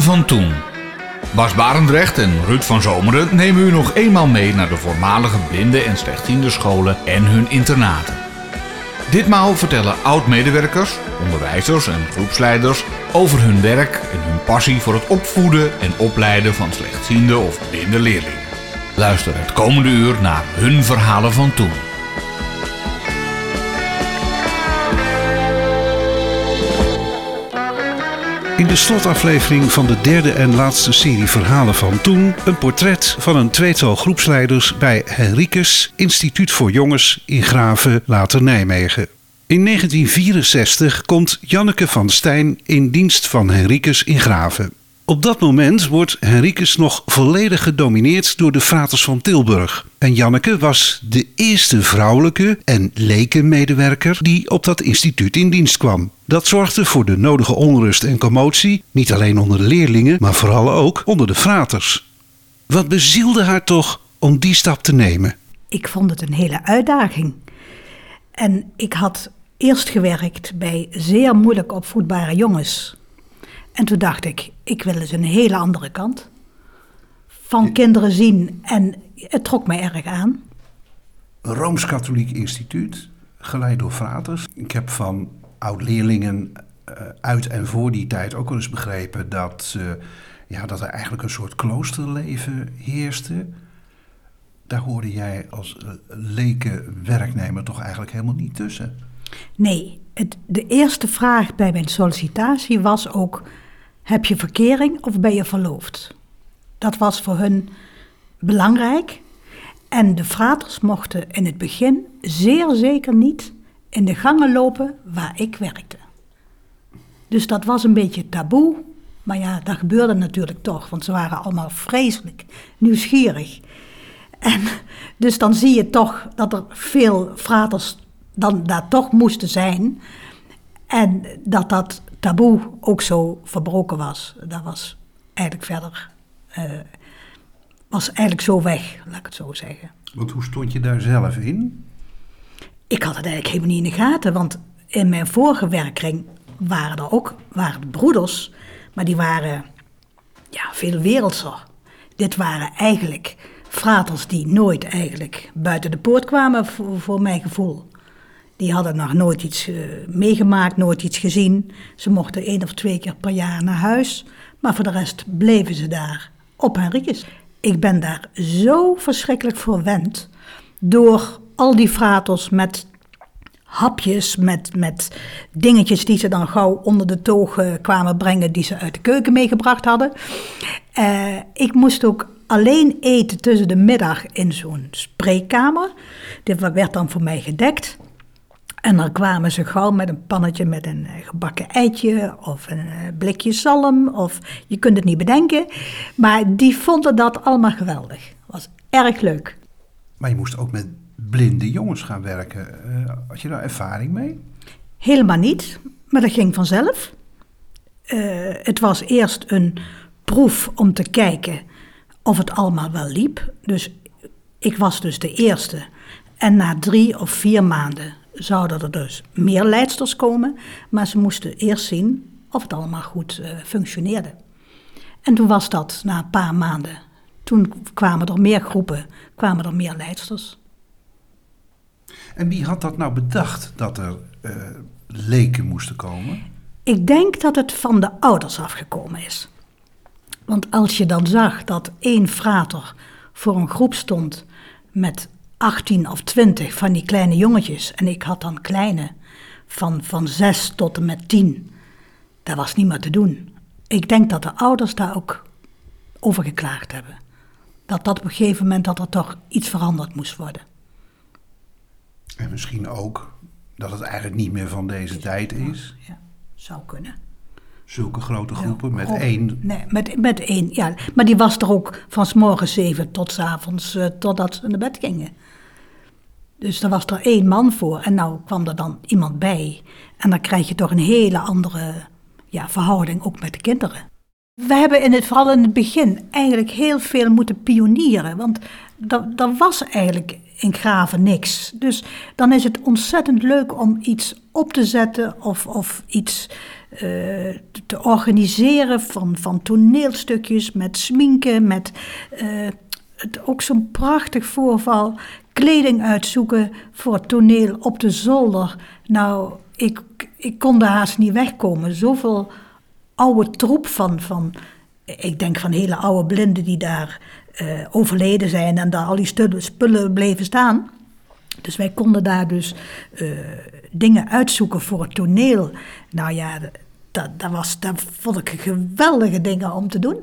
Van toen. Bas Barendrecht en Ruud van Zomeren nemen u nog eenmaal mee naar de voormalige blinde en slechtziende scholen en hun internaten. Ditmaal vertellen oud-medewerkers, onderwijzers en groepsleiders over hun werk en hun passie voor het opvoeden en opleiden van slechtziende of blinde leerlingen. Luister het komende uur naar hun verhalen van toen. In de slotaflevering van de derde en laatste serie verhalen van toen een portret van een tweetal groepsleiders bij Henricus Instituut voor Jongens in Graven, later Nijmegen. In 1964 komt Janneke van Stijn in dienst van Henricus in Graven. Op dat moment wordt Henricus nog volledig gedomineerd door de fraters van Tilburg. En Janneke was de eerste vrouwelijke en leke medewerker die op dat instituut in dienst kwam. Dat zorgde voor de nodige onrust en commotie, niet alleen onder de leerlingen, maar vooral ook onder de fraters. Wat bezielde haar toch om die stap te nemen? Ik vond het een hele uitdaging. En ik had eerst gewerkt bij zeer moeilijk opvoedbare jongens. En toen dacht ik, ik wil eens een hele andere kant van kinderen zien. En het trok mij erg aan. Een Rooms-Katholiek instituut, geleid door fraters. Ik heb van oud-leerlingen uh, uit en voor die tijd ook wel eens begrepen dat, ja, dat er eigenlijk een soort kloosterleven heerste. Daar hoorde jij als leke werknemer toch eigenlijk helemaal niet tussen? Nee, het, de eerste vraag bij mijn sollicitatie was ook: heb je verkering of ben je verloofd? Dat was voor hun belangrijk. En de fraters mochten in het begin zeer zeker niet in de gangen lopen waar ik werkte. Dus dat was een beetje taboe. Maar ja, dat gebeurde natuurlijk toch, want ze waren allemaal vreselijk nieuwsgierig. En dus dan zie je toch dat er veel fraters dan daar toch moesten zijn. En dat dat taboe ook zo verbroken was. Dat was eigenlijk verder, uh, was eigenlijk zo weg, laat ik het zo zeggen. Want hoe stond je daar zelf in? Ik had het eigenlijk helemaal niet in de gaten, want in mijn vorige werkkring waren er ook waren broeders, maar die waren ja, veel wereldser. Dit waren eigenlijk fraters die nooit eigenlijk buiten de poort kwamen, voor, voor mijn gevoel. Die hadden nog nooit iets uh, meegemaakt, nooit iets gezien. Ze mochten één of twee keer per jaar naar huis, maar voor de rest bleven ze daar op Henricus. Ik ben daar zo verschrikkelijk verwend door al die fraters met hapjes, met, met dingetjes die ze dan gauw onder de toog uh, kwamen brengen, die ze uit de keuken meegebracht hadden. Uh, ik moest ook alleen eten tussen de middag in zo'n spreekkamer. Dit werd dan voor mij gedekt. En dan kwamen ze gauw met een pannetje met een eh, gebakken eitje of een blikje zalm of je kunt het niet bedenken. Maar die vonden dat allemaal geweldig. Was erg leuk. Maar je moest ook met blinde jongens gaan werken. Uh, had je daar ervaring mee? Helemaal niet, maar dat ging vanzelf. Uh, het was eerst een proef om te kijken of het allemaal wel liep. Dus ik was dus de eerste. En na drie of vier maanden zouden er dus meer leidsters komen. Maar ze moesten eerst zien of het allemaal goed uh, functioneerde. En toen was dat na een paar maanden. Toen kwamen er meer groepen, kwamen er meer leidsters. En wie had dat nou bedacht, dat er uh, leken moesten komen? Ik denk dat het van de ouders afgekomen is. Want als je dan zag dat één frater voor een groep stond met 18 of 20 van die kleine jongetjes, en ik had dan kleine van, van 6 tot en met 10, dat was niet meer te doen. Ik denk dat de ouders daar ook over geklaagd hebben. Dat dat op een gegeven moment dat er toch iets veranderd moest worden. En misschien ook dat het eigenlijk niet meer van deze tijd is. Ja, zou kunnen. Zulke grote groepen met één. Nee, met, met één, ja. Maar die was er ook van s morgens zeven tot s avonds, uh, totdat ze naar bed gingen. Dus er was er één man voor en nou kwam er dan iemand bij. En dan krijg je toch een hele andere ja, verhouding ook met de kinderen. We hebben in het, vooral in het begin eigenlijk heel veel moeten pionieren. Want er was eigenlijk in Graven niks. Dus dan is het ontzettend leuk om iets op te zetten of, of iets uh, te organiseren van, van toneelstukjes met sminken, met uh, het, ook zo'n prachtig voorval. Kleding uitzoeken voor het toneel op de zolder. Nou, ik, ik kon daar haast niet wegkomen. Zoveel oude troep van, van, ik denk van hele oude blinden die daar uh, overleden zijn en daar al die spullen bleven staan. Dus wij konden daar dus uh, dingen uitzoeken voor het toneel. Nou ja, dat, dat, was, dat vond ik geweldige dingen om te doen.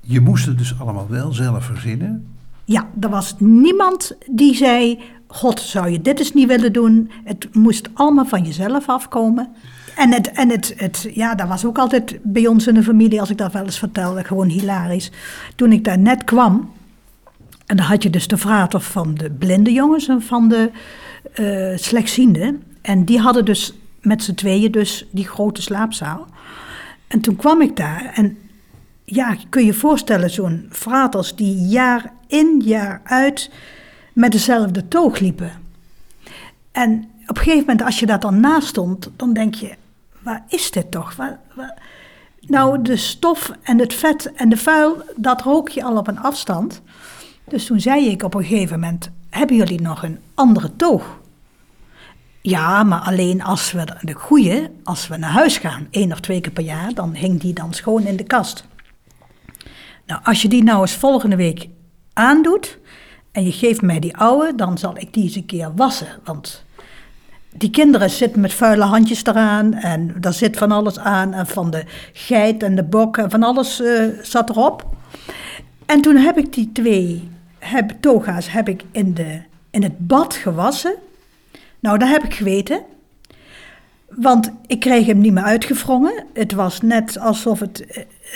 Je moest het dus allemaal wel zelf verzinnen? Ja, er was niemand die zei: God, zou je dit eens niet willen doen? Het moest allemaal van jezelf afkomen. En, het, en het, het, ja, dat was ook altijd bij ons in de familie, als ik dat wel eens vertelde, gewoon hilarisch. Toen ik daar net kwam, en dan had je dus de vrater van de blinde jongens en van de uh, slechtzienden. En die hadden dus met z'n tweeën dus die grote slaapzaal. En toen kwam ik daar en ja, kun je je voorstellen, zo'n fraters die jaar in jaar uit met dezelfde toog liepen. En op een gegeven moment, als je dat dan naast stond, dan denk je, waar is dit toch? Nou, de stof en het vet en de vuil, dat rook je al op een afstand. Dus toen zei ik op een gegeven moment, hebben jullie nog een andere toog? Ja, maar alleen als we de goede, als we naar huis gaan, één of twee keer per jaar, dan hing die dan schoon in de kast. Nou, als je die nou eens volgende week aandoet en je geeft mij die oude, dan zal ik die eens een keer wassen. Want die kinderen zitten met vuile handjes eraan en daar zit van alles aan. En van de geit en de bok en van alles uh, zat erop. En toen heb ik die twee heb, toga's heb ik in, de, in het bad gewassen. Nou, dat heb ik geweten. Want ik kreeg hem niet meer uitgevrongen. Het was net alsof het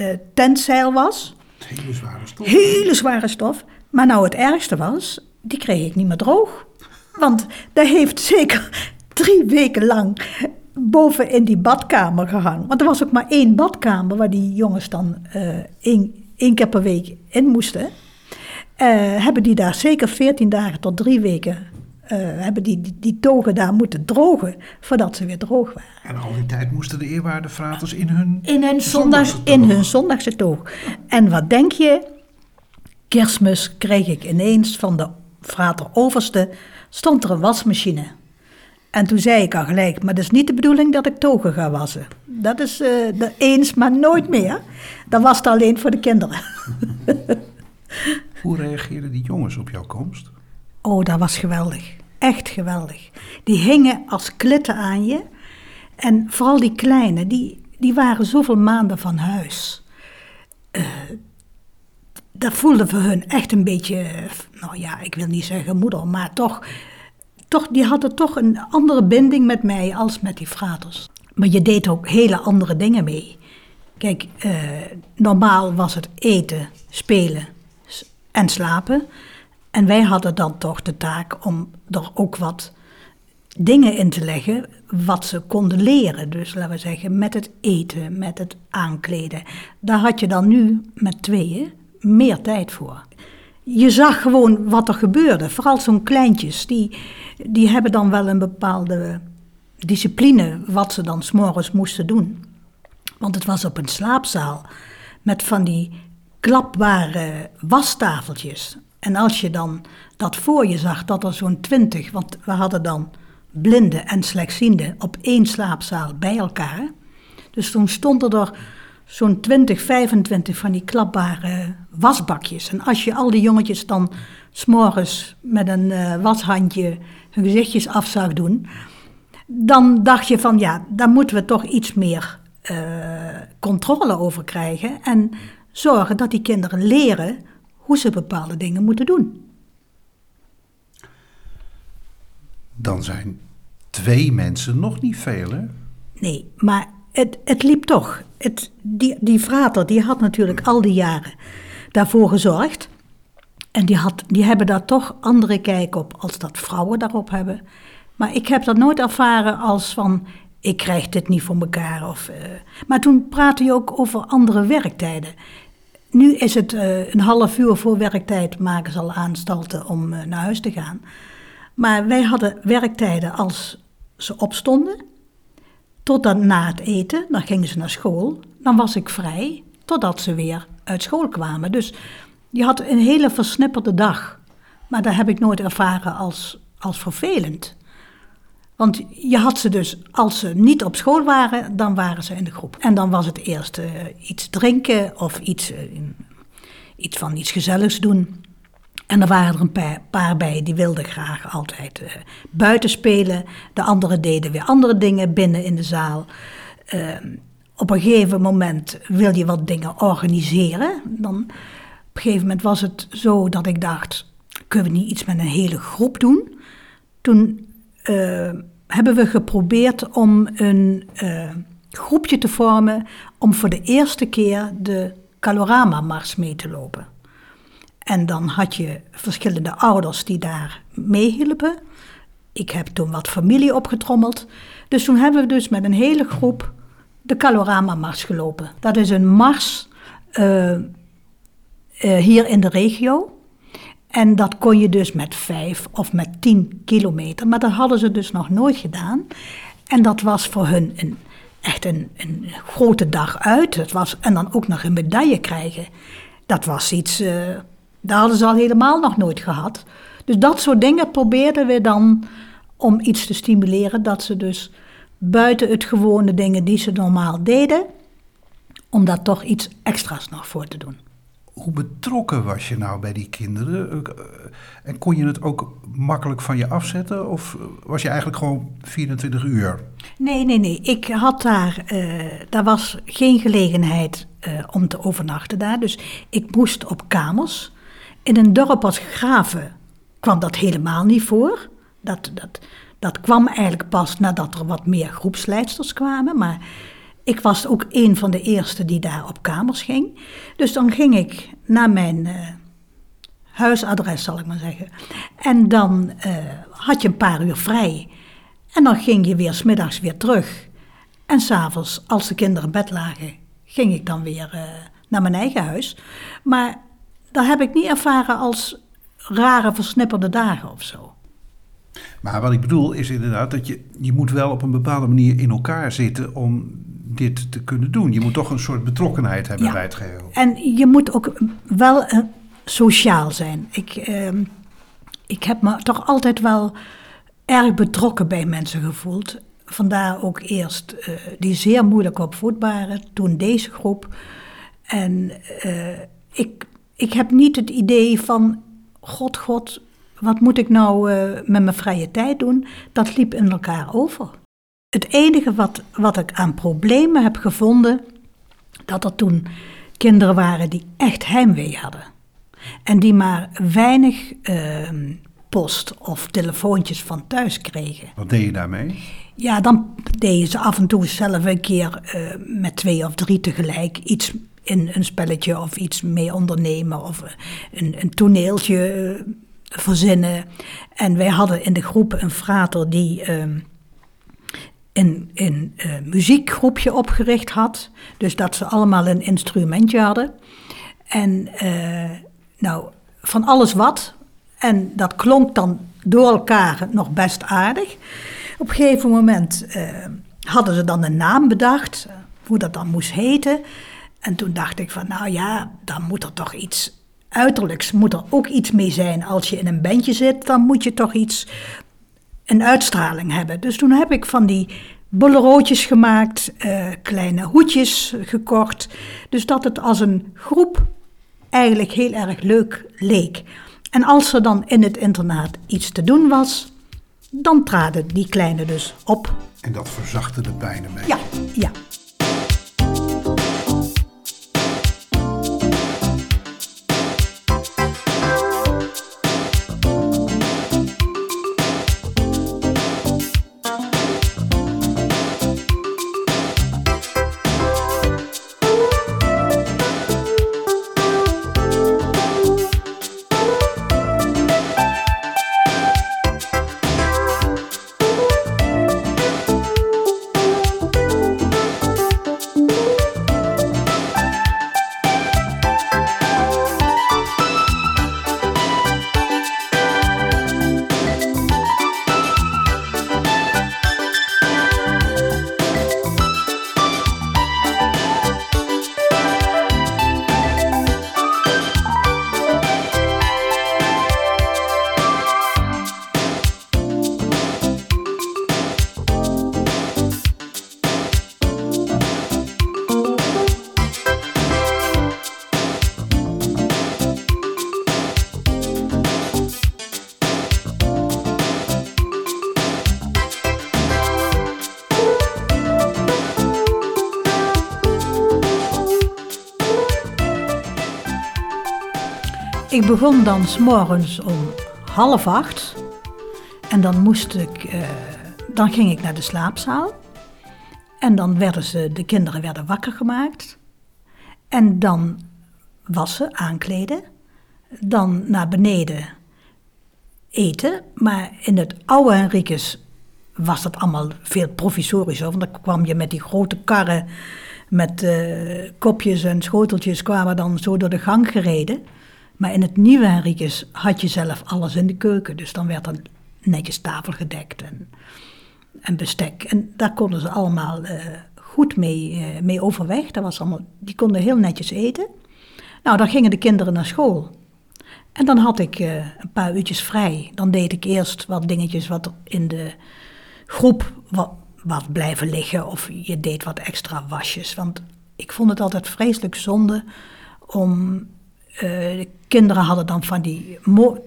uh, uh, tentzeil was. Hele zware stof. Hele zware stof. Maar nou, het ergste was, die kreeg ik niet meer droog. Want dat heeft zeker drie weken lang boven in die badkamer gehangen. Want er was ook maar één badkamer waar die jongens dan uh, één, één keer per week in moesten. Uh, hebben die daar zeker 14 dagen tot drie weken uh, hebben die, die, die, togen daar moeten drogen voordat ze weer droog waren. En al die tijd moesten de eerwaarde fraters in hun, in hun, zondags, in hun zondagse toog. En wat denk je? Kerstmis kreeg ik ineens van de frater overste, stond er een wasmachine. En toen zei ik al gelijk, maar dat is niet de bedoeling dat ik togen ga wassen. Dat is uh, de eens, maar nooit meer. Dat was het alleen voor de kinderen. Hoe reageerden die jongens op jouw komst? Oh, dat was geweldig. Echt geweldig. Die hingen als klitten aan je. En vooral die kleine, die, die waren zoveel maanden van huis. Uh, dat voelde voor hun echt een beetje, nou ja, ik wil niet zeggen moeder, maar toch toch, die hadden toch een andere binding met mij als met die fraters. Maar je deed ook hele andere dingen mee. Kijk, eh, normaal was het eten, spelen en slapen. En wij hadden dan toch de taak om er ook wat dingen in te leggen wat ze konden leren. Dus laten we zeggen, met het eten, met het aankleden. Daar had je dan nu met tweeën meer tijd voor je zag gewoon wat er gebeurde. Vooral zo'n kleintjes, die, die hebben dan wel een bepaalde discipline wat ze dan s'morgens moesten doen. Want het was op een slaapzaal met van die klapbare wastafeltjes. En als je dan dat voor je zag, dat er zo'n twintig, want we hadden dan blinden en slechtzienden op één slaapzaal bij elkaar. Dus toen stonden er zo'n 20, 25 van die klapbare wasbakjes. En als je al die jongetjes dan s'morgens met een uh, washandje hun gezichtjes af zag doen, dan dacht je van ja, daar moeten we toch iets meer uh, controle over krijgen en zorgen dat die kinderen leren hoe ze bepaalde dingen moeten doen. Dan zijn twee mensen nog niet veel, hè? Nee, maar het, het liep toch. Die, die die had natuurlijk al die jaren daarvoor gezorgd. En die, die hebben daar toch andere kijk op als dat vrouwen daarop hebben. Maar ik heb dat nooit ervaren als van ik krijg dit niet voor elkaar. Of, eh, maar toen praatte je ook over andere werktijden. Nu is het eh, een half uur voor werktijd maken ze al aanstalten om eh, naar huis te gaan. Maar wij hadden werktijden als ze opstonden, tot dan na het eten, dan gingen ze naar school. Dan was ik vrij, totdat ze weer uit school kwamen. Dus je had een hele versnipperde dag. Maar dat heb ik nooit ervaren als, als vervelend. Want je had ze dus, als ze niet op school waren, dan waren ze in de groep. En dan was het eerst eh, iets drinken of iets, eh, iets van iets gezelligs doen. En er waren er een paar, paar bij die wilden graag altijd uh, buiten spelen. De anderen deden weer andere dingen binnen in de zaal. Ehm, op een gegeven moment wil je wat dingen organiseren. Dan, op een gegeven moment was het zo dat ik dacht, kunnen we niet iets met een hele groep doen? Toen uh, hebben we geprobeerd om een uh, groepje te vormen om voor de eerste keer de Calorama-mars mee te lopen. En dan had je verschillende ouders die daar meehielpen. Ik heb toen wat familie opgetrommeld. Dus toen hebben we dus met een hele groep de Calorama-mars gelopen. Dat is een mars uh, uh, hier in de regio. En dat kon je dus met vijf of met tien kilometer. Maar dat hadden ze dus nog nooit gedaan. En dat was voor hun een, echt een, een grote dag uit. Het was, en dan ook nog een medaille krijgen. Dat was iets, uh, dat hadden ze al helemaal nog nooit gehad. Dus dat soort dingen probeerden we dan om iets te stimuleren. Dat ze dus buiten het gewone dingen die ze normaal deden, om daar toch iets extra's nog voor te doen hoe betrokken was je nou bij die kinderen? Eh, en kon je het ook makkelijk van je afzetten? Of was je eigenlijk gewoon 24 uur? Nee, nee, nee. Ik had daar, uh, daar was geen gelegenheid uh, om te overnachten daar. Dus ik moest op kamers. In een dorp als Graven kwam dat helemaal niet voor. Dat, dat, dat kwam eigenlijk pas nadat er wat meer groepsleidsters kwamen. Maar ik was ook een van de eerste die daar op kamers ging. Dus dan ging ik naar mijn uh, huisadres, zal ik maar zeggen. En dan uh, had je een paar uur vrij. En dan ging je weer smiddags weer terug. En s'avonds, als de kinderen in bed lagen, ging ik dan weer uh, naar mijn eigen huis. Maar dat heb ik niet ervaren als rare versnipperde dagen of zo. Maar wat ik bedoel is inderdaad dat je, je moet wel op een bepaalde manier in elkaar zitten om dit te kunnen doen. Je moet toch een soort betrokkenheid hebben bij het geheel. En je moet ook wel uh, sociaal zijn. Ik, uh, ik heb me toch altijd wel erg betrokken bij mensen gevoeld. Vandaar ook eerst uh, die zeer moeilijk opvoedbare, toen deze groep. En uh, ik, ik heb niet het idee van, god, god, wat moet ik nou met mijn vrije tijd doen? Dat liep in elkaar over. Het enige wat, wat ik aan problemen heb gevonden, dat er toen kinderen waren die echt heimwee hadden. En die maar weinig uh, post of telefoontjes van thuis kregen. Wat deed je daarmee? Ja, dan deden ze af en toe zelf een keer uh, met twee of drie tegelijk iets in een spelletje of iets mee ondernemen of een, een toneeltje uh, verzinnen. En wij hadden in de groep een frater die ehm, een, uh, muziekgroepje opgericht had. Dus dat ze allemaal een instrumentje hadden. En uh, nou, van alles wat. En dat klonk dan door elkaar nog best aardig. Op een gegeven moment hadden ze dan een naam bedacht, hoe dat dan moest heten. En toen dacht ik van, nou ja, dan moet er toch iets uiterlijks, moet er ook iets mee zijn. Als je in een bandje zit, dan moet je toch iets een uitstraling hebben. Dus toen heb ik van die bollerootjes gemaakt, uh, kleine hoedjes gekocht. Dus dat het als een groep eigenlijk heel erg leuk leek. En als er dan in het internaat iets te doen was, dan traden die kleine dus op. En dat verzachtte de pijn een beetje. Ja, ja. Ik begon dan s'morgens om half acht. En dan moest ik, eh, dan ging ik naar de slaapzaal. En dan werden ze, de kinderen werden wakker gemaakt. En dan wassen, aankleden. Dan naar beneden eten. Maar in het oude Henricus was dat allemaal veel provisorischer. Want dan kwam je met die grote karren met eh, kopjes en schoteltjes kwamen dan zo door de gang gereden. Maar in het nieuwe Henricus had je zelf alles in de keuken. Dus dan werd er netjes tafel gedekt en, en bestek. En daar konden ze allemaal eh, goed mee, eh, mee overweg. Dat was allemaal, die konden heel netjes eten. Nou, dan gingen de kinderen naar school. En dan had ik een paar uurtjes vrij. Dan deed ik eerst wat dingetjes wat in de groep wat blijven liggen of je deed wat extra wasjes. Want ik vond het altijd vreselijk zonde om. Uh, de kinderen hadden dan van die mo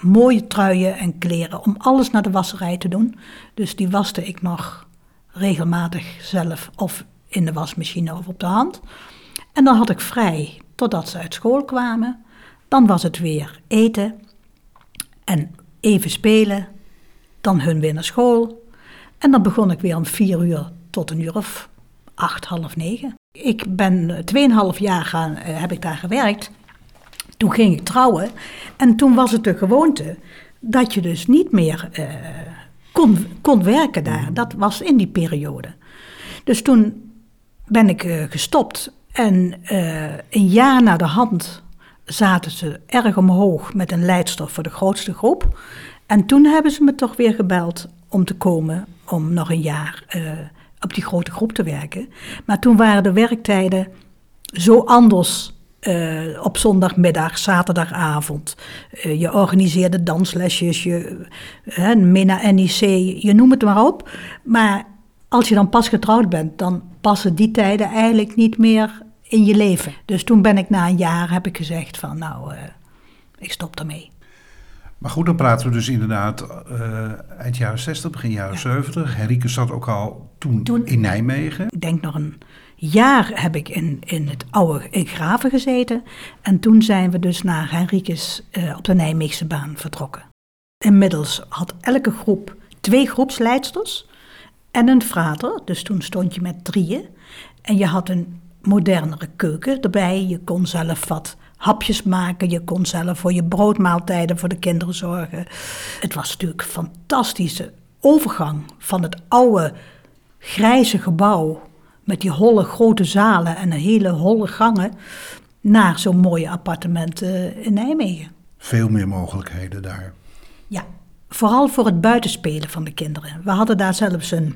mooie truien en kleren om alles naar de wasserij te doen. Dus die waste ik nog regelmatig zelf of in de wasmachine of op de hand. En dan had ik vrij totdat ze uit school kwamen. Dan was het weer eten en even spelen. Dan hun weer naar school. En dan begon ik weer om vier uur tot een uur of acht, half negen. Ik ben tweeënhalf jaar gaan, uh, heb ik daar gewerkt. Toen ging ik trouwen. En toen was het de gewoonte dat je dus niet meer uh, kon, kon werken daar. Dat was in die periode. Dus toen ben ik uh, gestopt. En een jaar na de hand zaten ze erg omhoog met een leidster voor de grootste groep. En toen hebben ze me toch weer gebeld om te komen om nog een jaar op die grote groep te werken. Maar toen waren de werktijden zo anders uh, op zondagmiddag, zaterdagavond. Uh, je organiseerde danslesjes, je, uh, MENA, NIC, je noem het maar op. Maar als je dan pas getrouwd bent, dan passen die tijden eigenlijk niet meer in je leven. Dus toen ben ik na een jaar, heb ik gezegd van nou, ik stop ermee. Maar goed, dan praten we dus inderdaad eind jaren 60, begin jaren ja. 70. Henrike zat ook al toen, toen, in Nijmegen. Ik denk nog een jaar heb ik in, in het oude in Graven gezeten. En toen zijn we dus naar Henrikes uh, op de Nijmeegse baan vertrokken. Inmiddels had elke groep twee groepsleidsters en een frater. Dus toen stond je met drieën. En je had een modernere keuken erbij. Je kon zelf wat hapjes maken. Je kon zelf voor je broodmaaltijden voor de kinderen zorgen. Het was natuurlijk een fantastische overgang van het oude grijze gebouw met die holle grote zalen en hele holle gangen naar zo'n mooie appartementen in Nijmegen. Veel meer mogelijkheden daar. Ja, vooral voor het buitenspelen van de kinderen. We hadden daar zelfs een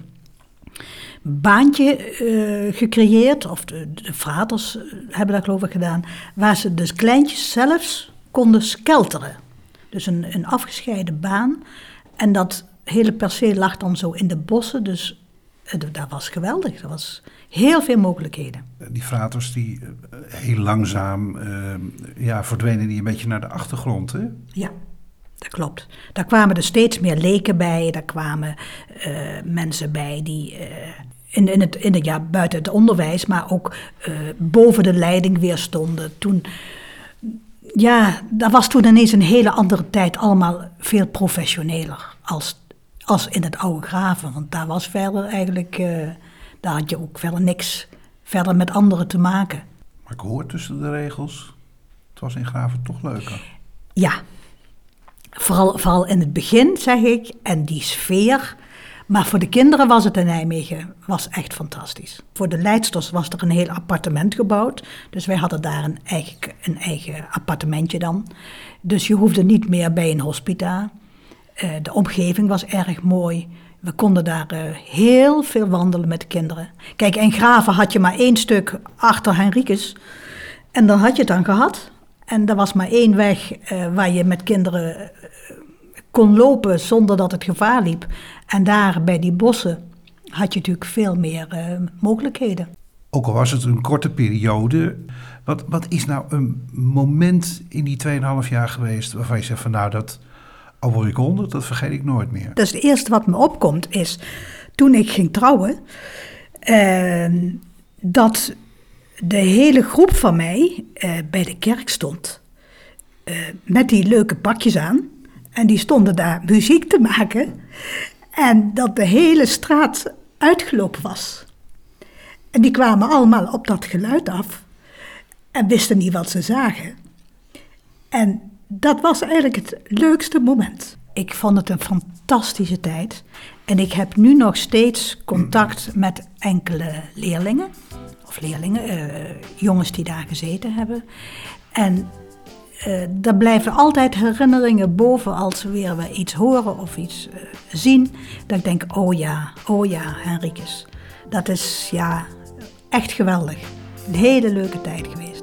baantje uh, gecreëerd, of de, de vaders eh, hebben dat geloof ik gedaan, waar ze dus kleintjes zelfs konden skelteren. Dus een, een afgescheiden baan. En dat hele perceel lag dan zo in de bossen, dus dat was geweldig. Er was heel veel mogelijkheden. Die fraters die heel langzaam ja, verdwenen die een beetje naar de achtergrond, hè? Ja. Dat klopt. Daar kwamen er steeds meer leken bij, daar kwamen uh, mensen bij die uh, in, in, het, in het, ja, buiten het onderwijs, maar ook boven de leiding weer stonden. Toen, ja, dat was toen ineens een hele andere tijd, allemaal veel professioneler als, als in het oude graven. Want daar was verder eigenlijk, daar had je ook verder niks verder met anderen te maken. Maar ik hoor tussen de regels, het was in graven toch leuker. Ja, Vooral, vooral in het begin, zeg ik, en die sfeer. Maar voor de kinderen was het in Nijmegen was echt fantastisch. Voor de leidsters was er een heel appartement gebouwd. Dus wij hadden daar een eigen, een eigen appartementje dan. Dus je hoefde niet meer bij een hospita. Uh, de omgeving was erg mooi. We konden daar uh, heel veel wandelen met de kinderen. Kijk, in Graven had je maar één stuk achter Henricus. En dan had je het dan gehad. En er was maar één weg uh, waar je met kinderen kon lopen zonder dat het gevaar liep. En daar bij die bossen had je natuurlijk veel meer mogelijkheden. Ook al was het een korte periode, wat, wat is nou een moment in die 2,5 jaar geweest waarvan je zegt van nou dat, word ik 100, dat vergeet ik nooit meer. Is het eerste wat me opkomt is toen ik ging trouwen, ehm, dat de hele groep van mij uh, bij de kerk stond. eh, met die leuke pakjes aan. En die stonden daar muziek te maken. En dat de hele straat uitgelopen was. En die kwamen allemaal op dat geluid af. En wisten niet wat ze zagen. En dat was eigenlijk het leukste moment. Ik vond het een fantastische tijd. En ik heb nu nog steeds contact met enkele leerlingen. Of leerlingen, eh, jongens die daar gezeten hebben. En uh, er blijven altijd herinneringen boven als we weer iets horen of iets uh, zien. Dat ik denk, oh ja, oh ja, Henricus. Dat is ja, echt geweldig. Een hele leuke tijd geweest.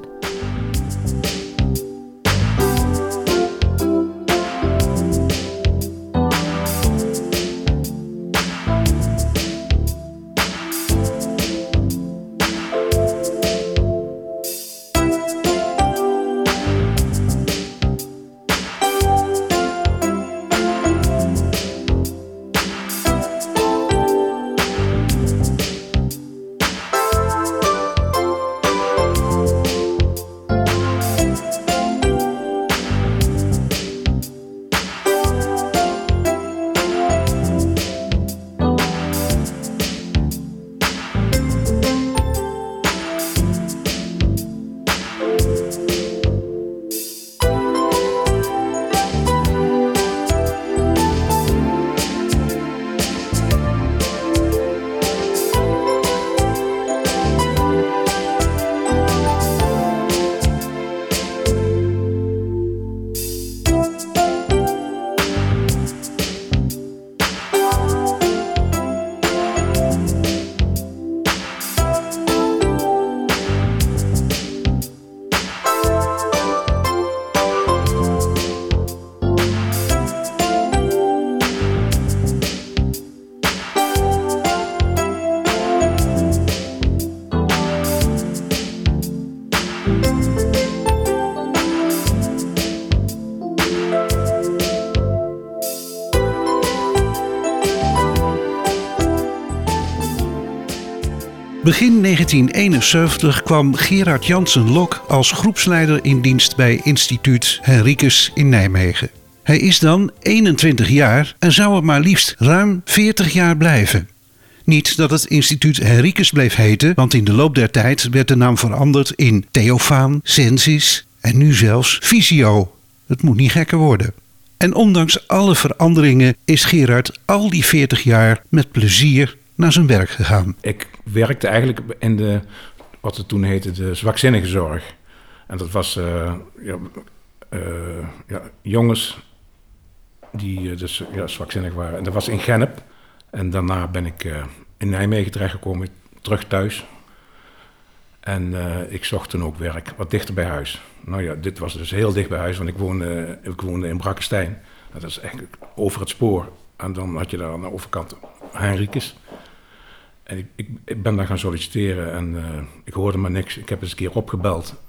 Begin 1971 kwam Gerard Jansen Lok als groepsleider in dienst bij instituut Henricus in Nijmegen. Hij is dan 21 jaar en zou er maar liefst ruim 40 jaar blijven. Niet dat het instituut Henricus bleef heten, want in de loop der tijd werd de naam veranderd in Theofaan, Sensis en nu zelfs Visio. Het moet niet gekker worden. En ondanks alle veranderingen is Gerard al die 40 jaar met plezier naar zijn werk gegaan. Werkte eigenlijk in de, wat het toen heette, de zwakzinnige zorg. En dat was uh, ja, uh, ja, jongens die uh, dus ja, zwakzinnig waren. En dat was in Gennep. En daarna ben ik in Nijmegen terechtgekomen, terug thuis. En ik zocht toen ook werk, wat dichter bij huis. Nou ja, dit was dus heel dicht bij huis, want ik woonde, ik woonde in Brakkestein. Dat is eigenlijk over het spoor. En dan had je daar aan de overkant Henricus. Ik, ik, ik, ben daar gaan solliciteren en uh, ik hoorde maar niks. Ik heb eens een keer opgebeld.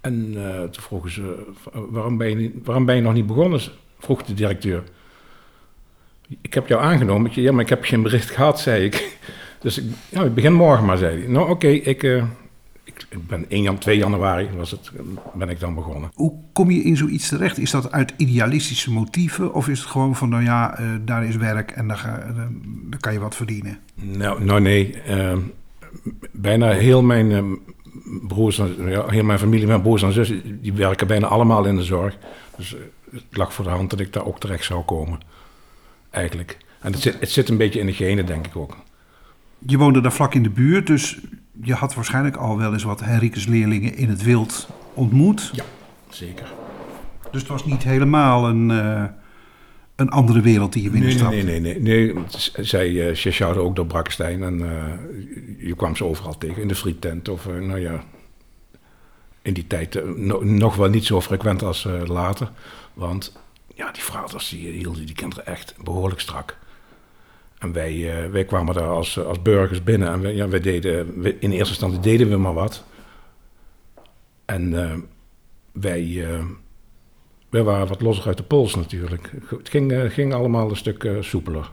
En uh, toen vroegen ze, waarom ben, je, waarom ben je nog niet begonnen? Vroeg de directeur. Ik heb jou aangenomen. Ja, maar ik heb geen bericht gehad, zei ik. Dus ik, ja, ik begin morgen maar, zei hij. Nou, oké, ik, uh, ik ben 1 2 januari was het, ben ik dan begonnen. Hoe kom je in zoiets terecht? Is dat uit idealistische motieven of is het gewoon van, nou ja, uh, daar is werk en daar, ga, uh, daar, kan je wat verdienen? Nou, nou nee, uh, bijna heel mijn uh, broers, ja, heel mijn familie, mijn broers en zussen, die werken bijna allemaal in de zorg. Dus het lag voor de hand dat ik daar ook terecht zou komen, eigenlijk. En het zit, het zit een beetje in de genen, denk ik ook. Je woonde daar vlak in de buurt, dus je had waarschijnlijk al wel eens wat Henricus leerlingen in het wild ontmoet. Ja, zeker. Dus het was niet helemaal een, uh, een andere wereld die je binnenstapte? Nee, nee, nee. nee, nee. Zij uh, ook door Brakkestein en uh, je kwam ze overal tegen. In de frietent of, uh, nou ja, in die tijd no, nog wel niet zo frequent als later. Want ja, die vaders die hielden die kinderen echt behoorlijk strak. En wij, uh, wij kwamen daar als, als burgers binnen en wij, ja, wij deden, wij, in eerste instantie deden we maar wat. En uh, wij, uh, wij waren wat losser uit de pols natuurlijk. Het ging, ging allemaal een stuk soepeler.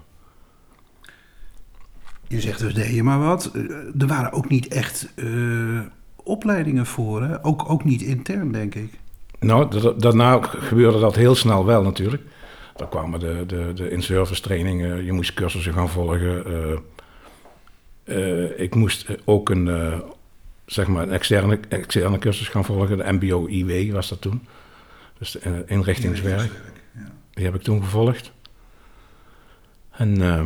Je zegt dus deed je maar wat. Er waren ook niet echt opleidingen voor, hè? Ook, ook niet intern, denk ik. Nou, da- daarna gebeurde dat heel snel wel natuurlijk. Dan kwamen de, de, de in-service trainingen, je moest cursussen gaan volgen. eh, eh, ik moest ook een, eh, zeg maar een externe, externe cursus gaan volgen, de MBO-IW was dat toen. Dus de, eh, inrichtingswerk. Die heb ik toen gevolgd. En eh,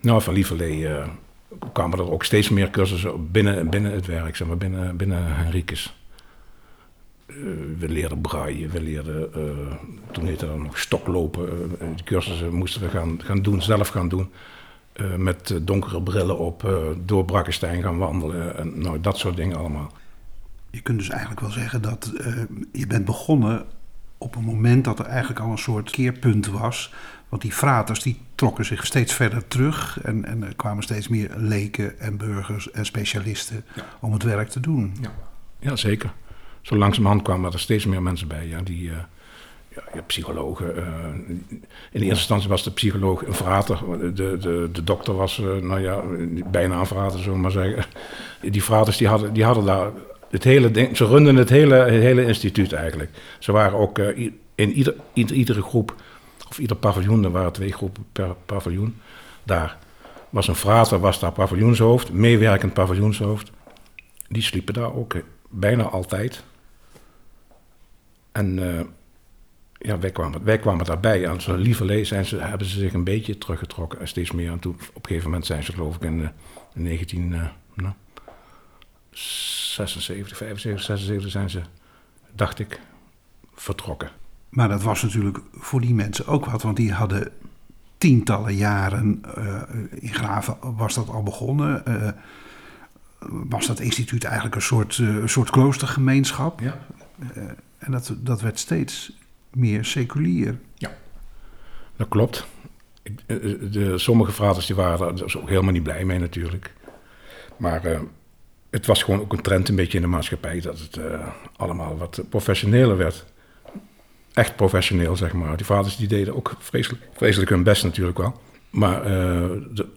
nou, van Lieverlee eh, kwamen er ook steeds meer cursussen binnen, binnen het werk, zeg maar, binnen, binnen Henricus. Eh, we leerden braaien, we leerden, eh, toen heette dat nog stoklopen. eh, die cursussen moesten we gaan, gaan doen, zelf gaan doen. Met donkere brillen op, door Brakkestein gaan wandelen. En nou, dat soort dingen allemaal. Je kunt dus eigenlijk wel zeggen dat je bent begonnen op een moment dat er eigenlijk al een soort keerpunt was. Want die fraters die trokken zich steeds verder terug en, en er kwamen steeds meer leken en burgers en specialisten om het werk te doen. Ja, zeker. Zo langzamerhand kwamen er steeds meer mensen bij. Ja, die, eh, ja, psychologen. eh, in eerste instantie was de psycholoog een frater. De, de, de dokter was, eh, nou ja, bijna een frater, zullen we maar zeggen. Die fraters die hadden, die hadden daar het hele ding... Ze runden het hele, hele instituut eigenlijk. Ze waren ook in ieder, ieder, iedere groep, of ieder paviljoen, er waren twee groepen per paviljoen. Daar was een frater, was daar paviljoenshoofd, meewerkend paviljoenshoofd. Die sliepen daar ook bijna altijd. En eh, ja, wij kwamen, wij kwamen daarbij. Aan zo'n lieverlee zijn ze, hebben ze zich een beetje teruggetrokken. En steeds meer. En toen, op een gegeven moment zijn ze geloof ik in, eh, in 19... eh, nou, 76, 75, 76 zijn ze, dacht ik, vertrokken. Maar dat was natuurlijk voor die mensen ook wat, want die hadden tientallen jaren eh, in Graven was dat al begonnen. Was dat instituut eigenlijk een soort, een soort kloostergemeenschap. Ja. En dat, werd steeds meer seculier. Dat klopt. Eh, eh, De, sommige fraters die waren daar dus ook helemaal niet blij mee natuurlijk. Maar eh, het was gewoon ook een trend een beetje in de maatschappij... dat het allemaal wat professioneler werd. Echt professioneel, zeg maar. Die vaders die deden ook vreselijk, vreselijk hun best natuurlijk wel. Maar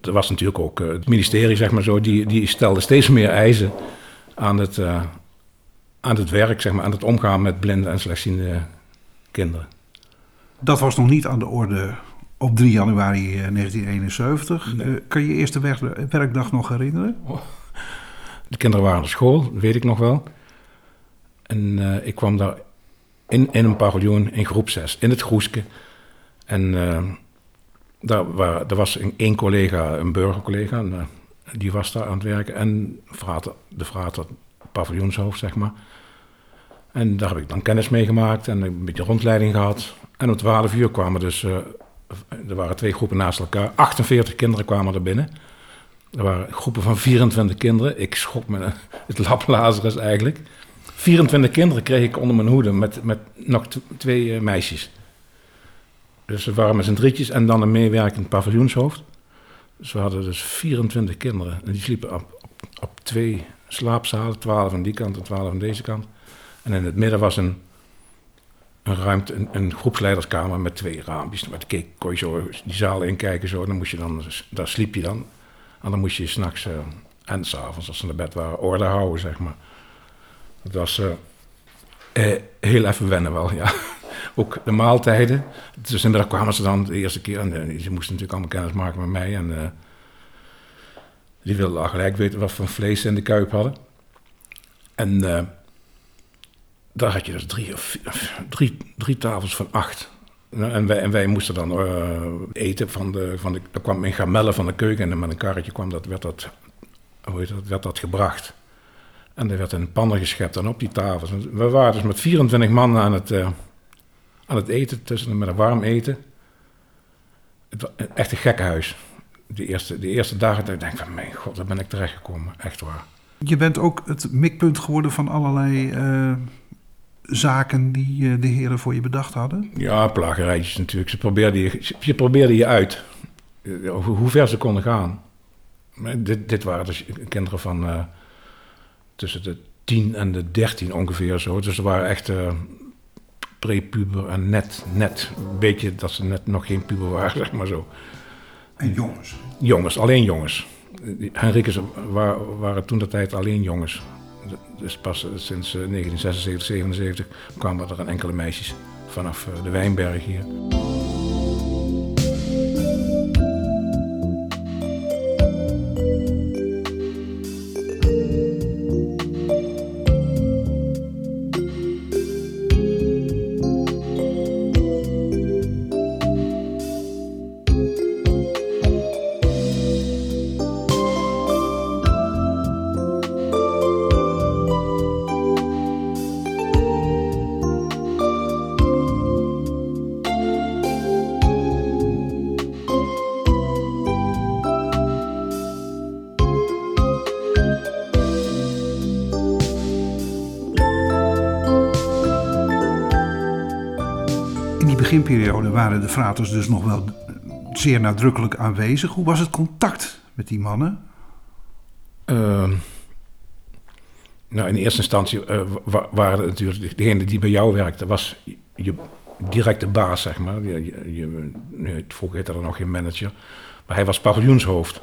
er was natuurlijk ook... het ministerie, zeg maar zo, die, die stelde steeds meer eisen... aan het, aan het werk, zeg maar, aan het omgaan met blinde en slechtziende kinderen. Dat was nog niet aan de orde op 3 januari eh, 1971. Eh, kan je je eerste werk- werkdag nog herinneren? De kinderen waren naar school, dat weet ik nog wel. En eh, ik kwam daar in, in een paviljoen in groep 6, in het Groeske. En eh, daar, waar, er was een, één collega, een burgercollega, en, eh, die was daar aan het werken. En frater, de frater, paviljoenshoofd, zeg maar. En daar heb ik dan kennis mee gemaakt en een beetje rondleiding gehad. En om 12 uur kwamen dus, eh, er waren twee groepen naast elkaar, 48 kinderen kwamen er binnen. Er waren groepen van 24 kinderen. Ik schrok me het laplazerus eigenlijk. 24 kinderen kreeg ik onder mijn hoede met, met nog twee eh, meisjes. Dus we waren met z'n drietjes en dan een meewerkend paviljoenshoofd. Dus we hadden dus 24 kinderen. En die sliepen op, op twee slaapzalen. 12 aan die kant en 12 aan deze kant. En in het midden was een, een ruimte, een, een groepsleiderskamer met twee raampjes. Met keek, kon je zo die zaal inkijken zo. Dan moest je dan, daar sliep je dan. En dan moest je s'nachts uh, en s'avonds, als ze naar bed waren, orde houden, zeg maar. Dat was eh, eh, heel even wennen wel, ja. Ook de maaltijden. Dus inmiddels kwamen ze dan de eerste keer. En uh, ze moesten natuurlijk allemaal kennis maken met mij. En die wilden al gelijk weten wat voor vlees ze in de kuip hadden. En uh, daar had je dus drie, drie, drie tafels van acht. En wij, en wij moesten dan uh, eten van de, van de... Er kwam een gamelle van de keuken en met een karretje kwam dat, werd, dat, hoe heet dat, werd dat gebracht. En er werd een pannen geschept en op die tafels. We waren dus met 24 man aan het, uh, aan het eten, tussen met een warm eten. Het was echt een gekkenhuis. De eerste, de eerste dagen dat ik denk van, mijn god, daar ben ik terechtgekomen. Echt waar. Je bent ook het mikpunt geworden van allerlei uh, zaken die uh, de heren voor je bedacht hadden? Ja, plagerijtjes natuurlijk. Ze probeerden je, je, probeerde je uit. Hoe, hoe ver ze konden gaan. Maar dit, dit waren dus kinderen van tussen de 10 en de 13 ongeveer zo. Dus ze waren echt prepuber en net, net een beetje dat ze net nog geen puber waren, zeg maar zo. En jongens? Jongens, alleen jongens. Henrikes waren, waren toen de tijd alleen jongens. dus pas sinds 1976, 77 kwamen er een enkele meisjes vanaf de Wijnberg hier. Beginperiode waren de fraters dus nog wel zeer nadrukkelijk aanwezig. Hoe was het contact met die mannen? Uh, nou, in eerste instantie uh, waren het natuurlijk degene die bij jou werkte, was je directe baas, zeg maar. Je, je, vroeger heette er nog geen manager, maar hij was paviljoenshoofd.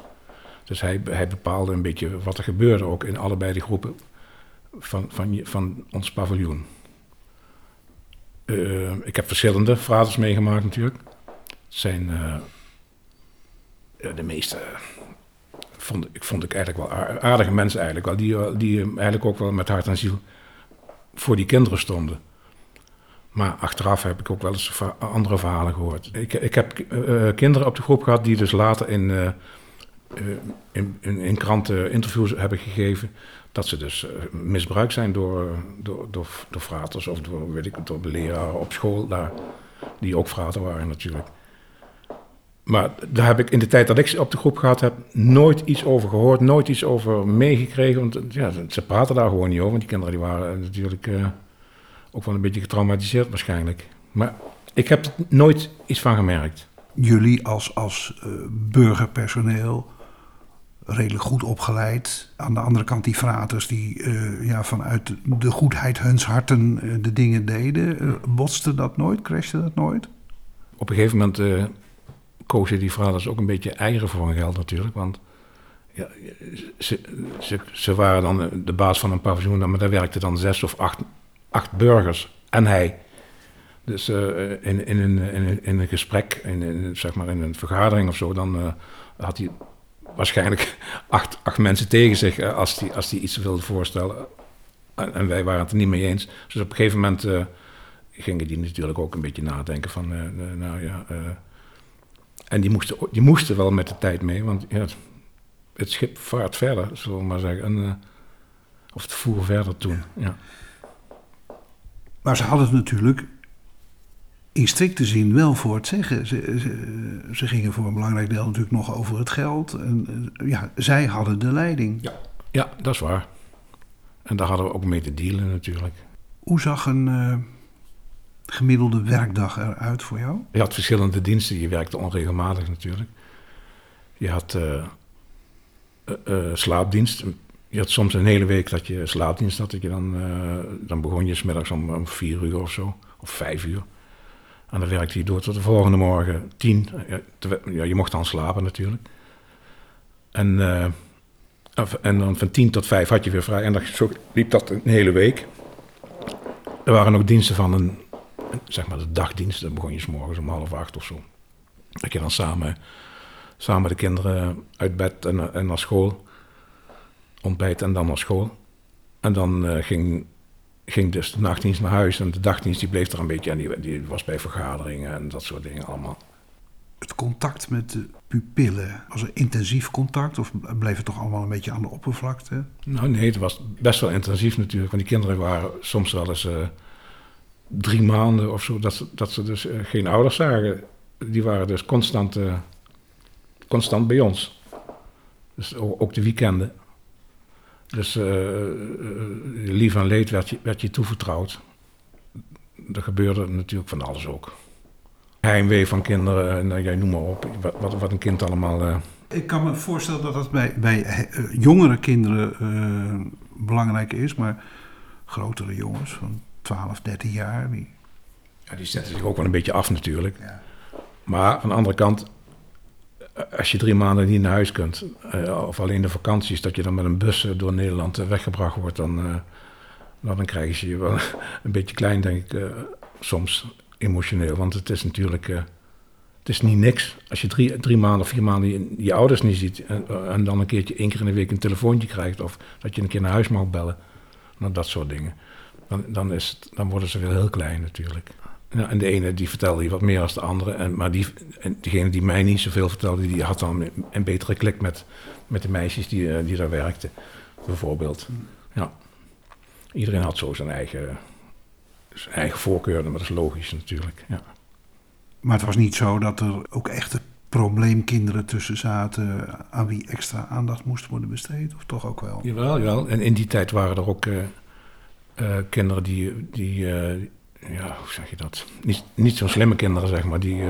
Dus hij, hij bepaalde een beetje wat er gebeurde ook in allebei de groepen van, van, van ons paviljoen. Uh, ik heb verschillende fraters meegemaakt natuurlijk. Het zijn uh, de meeste, vond, ik vond ik eigenlijk wel aardige mensen eigenlijk wel. Die, eh, die eigenlijk ook wel met hart en ziel voor die kinderen stonden. Maar achteraf heb ik ook wel eens andere verhalen gehoord. Ik, ik heb kinderen op de groep gehad die dus later in, in, in, in, kranten interviews hebben gegeven dat ze dus uh, misbruikt zijn door, door, door, door fraters of door, weet ik, door leraren op school daar, die ook frater waren natuurlijk. Maar daar heb ik in de tijd dat ik op de groep gehad heb, nooit iets over gehoord, nooit iets over meegekregen. Want ja, ze praten daar gewoon niet over. Want die kinderen die waren natuurlijk ook wel een beetje getraumatiseerd waarschijnlijk. Maar ik heb er nooit iets van gemerkt. Jullie als, als burgerpersoneel, redelijk goed opgeleid. Aan de andere kant die fraters die uh, ja, vanuit de goedheid huns harten uh, de dingen deden. Uh, botste dat nooit? Crashte dat nooit? Op een gegeven moment kozen die fraters ook een beetje eieren voor hun geld natuurlijk. Want ja, ze, ze, ze, waren dan de baas van een paviljoen, maar daar werkten dan zes of acht, acht burgers en hij. Dus in, in, een, in, in, een gesprek, in, in, zeg maar in een vergadering of zo, dan had hij waarschijnlijk acht, acht mensen tegen zich eh, als die, als die iets wilde voorstellen. En, en, wij waren het er niet mee eens. Dus op een gegeven moment uh, gingen die natuurlijk ook een beetje nadenken van, uh, nou ja... en die moesten, die moesten wel met de tijd mee, want ja, het, schip vaart verder, zullen we maar zeggen. En, of het voer verder toen, ja. Maar ze hadden het natuurlijk in strikte zin wel voor het zeggen. Ze, ze, ze, gingen voor een belangrijk deel natuurlijk nog over het geld. En, eh, ja, zij hadden de leiding. Ja. ja, dat is waar. En daar hadden we ook mee te dealen natuurlijk. Hoe zag een uh, gemiddelde werkdag eruit voor jou? Je had verschillende diensten. Je werkte onregelmatig natuurlijk. Je had uh, slaapdienst. Je had soms een hele week dat je slaapdienst had. Dat je dan, dan begon je smiddags om, om vier uur of zo. Of vijf uur. En dan werkte hij door tot de volgende morgen tien. Ja, je mocht dan slapen natuurlijk. En, uh, en dan van tien tot vijf had je weer vrij. En dan, zo liep dat een hele week. Er waren ook diensten van een, zeg maar de dagdienst. Dan begon je s morgens om half acht of zo. Dat je dan samen, samen de kinderen uit bed en, naar school. Ontbijt en dan naar school. En dan uh, ging ging dus de nachtdienst naar huis en de dagdienst die bleef er een beetje en die, die was bij vergaderingen en dat soort dingen allemaal. Het contact met de pupillen, was er intensief contact of bleef het toch allemaal een beetje aan de oppervlakte? Nou nee, het was best wel intensief natuurlijk, want die kinderen waren soms wel eens uh, drie maanden of zo dat ze, dat ze dus uh, geen ouders zagen. Die waren dus constant, uh, constant bij ons. Dus ook de weekenden. Dus uh, lief en leed werd je, werd je toevertrouwd. Er gebeurde natuurlijk van alles ook. Heimwee van kinderen, nou, jij noem maar op, wat, wat een kind allemaal... Ik kan me voorstellen dat dat bij, bij jongere kinderen uh, belangrijk is, maar grotere jongens van 12, 13 jaar... Die... Ja, die zetten zich ook wel een beetje af natuurlijk. Ja. Maar aan de andere kant, als je drie maanden niet naar huis kunt, uh, of alleen de vakanties, dat je dan met een bus door Nederland weggebracht wordt, dan, nou, dan krijgen ze je wel een beetje klein, denk ik, soms emotioneel. Want het is natuurlijk, het is niet niks. Als je drie, drie maanden of vier maanden je, ouders niet ziet en, dan een keertje één keer in de week een telefoontje krijgt, of dat je een keer naar huis mag bellen, nou, dat soort dingen. Dan, dan, is het, dan worden ze wel heel klein natuurlijk. Ja, en de ene die vertelde je wat meer als de andere. En, maar die, en diegene die mij niet zoveel vertelde, die had dan een betere klik met, met de meisjes die, eh, die daar werkten. Bijvoorbeeld. Ja. Iedereen had zo zijn eigen, zijn eigen voorkeur, maar dat is logisch natuurlijk. Ja. Maar het was niet zo dat er ook echte probleemkinderen tussen zaten aan wie extra aandacht moest worden besteed, of toch ook wel? Jawel, jawel. En in die tijd waren er ook uh, uh, kinderen die, die uh, ja, hoe zeg je dat? Niet, niet zo slimme kinderen, zeg maar, die...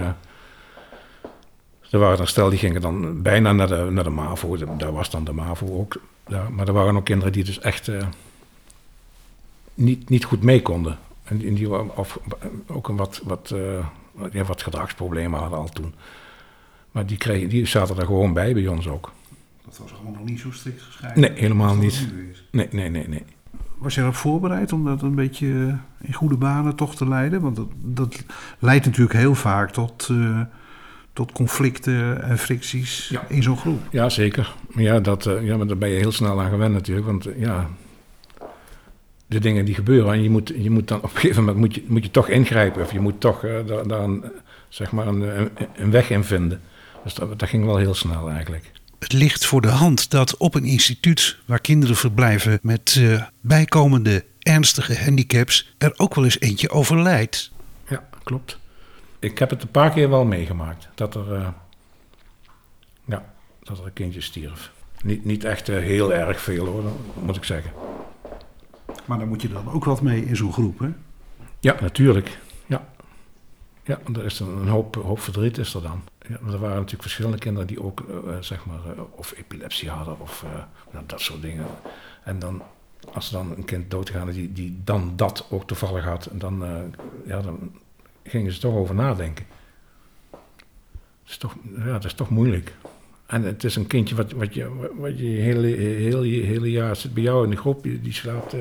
er waren er stel, die gingen dan bijna naar de, naar de MAVO. Daar was dan de MAVO ook. Ja, maar er waren ook kinderen die dus echt niet, niet goed mee konden. En, en die of, ook een wat, wat, ja, wat gedragsproblemen hadden al toen. Maar die, kregen, die zaten er gewoon bij, bij ons ook. Dat was gewoon nog niet zo strikt gescheiden? Nee, helemaal niet. Nee, nee, nee, nee. Was je erop voorbereid om dat een beetje in goede banen toch te leiden? Want dat, dat leidt natuurlijk heel vaak tot, uh, tot conflicten en fricties ja. in zo'n groep. Ja, zeker. Maar ja, dat, uh, ja, maar daar ben je heel snel aan gewend natuurlijk. Want uh, ja, de dingen die gebeuren en je moet, je moet dan op een gegeven moment moet je, moet je toch ingrijpen. Of je moet toch daar, daar een, zeg maar een, een weg in vinden. Dus dat, dat ging wel heel snel eigenlijk. Het ligt voor de hand dat op een instituut waar kinderen verblijven met uh, bijkomende ernstige handicaps er ook wel eens eentje overlijdt. Ja, klopt. Ik heb het een paar keer wel meegemaakt dat er, uh, ja, dat er een kindje stierf. Niet, niet echt uh, heel erg veel hoor, moet ik zeggen. Maar daar moet je dan ook wat mee in zo'n groep, hè? Ja, natuurlijk. Ja, ja er is een hoop, hoop verdriet is er dan. Ja, er waren natuurlijk verschillende kinderen die ook, uh, zeg maar, uh, of epilepsie hadden of nou, dat soort dingen. En dan, als dan een kind doodgaan die, die dan dat ook toevallig had, dan, ja, dan gingen ze toch over nadenken. Het is toch, ja, dat is toch moeilijk. En het is een kindje wat, wat je, wat je hele, hele, hele jaar zit bij jou in de groep, die, slaapt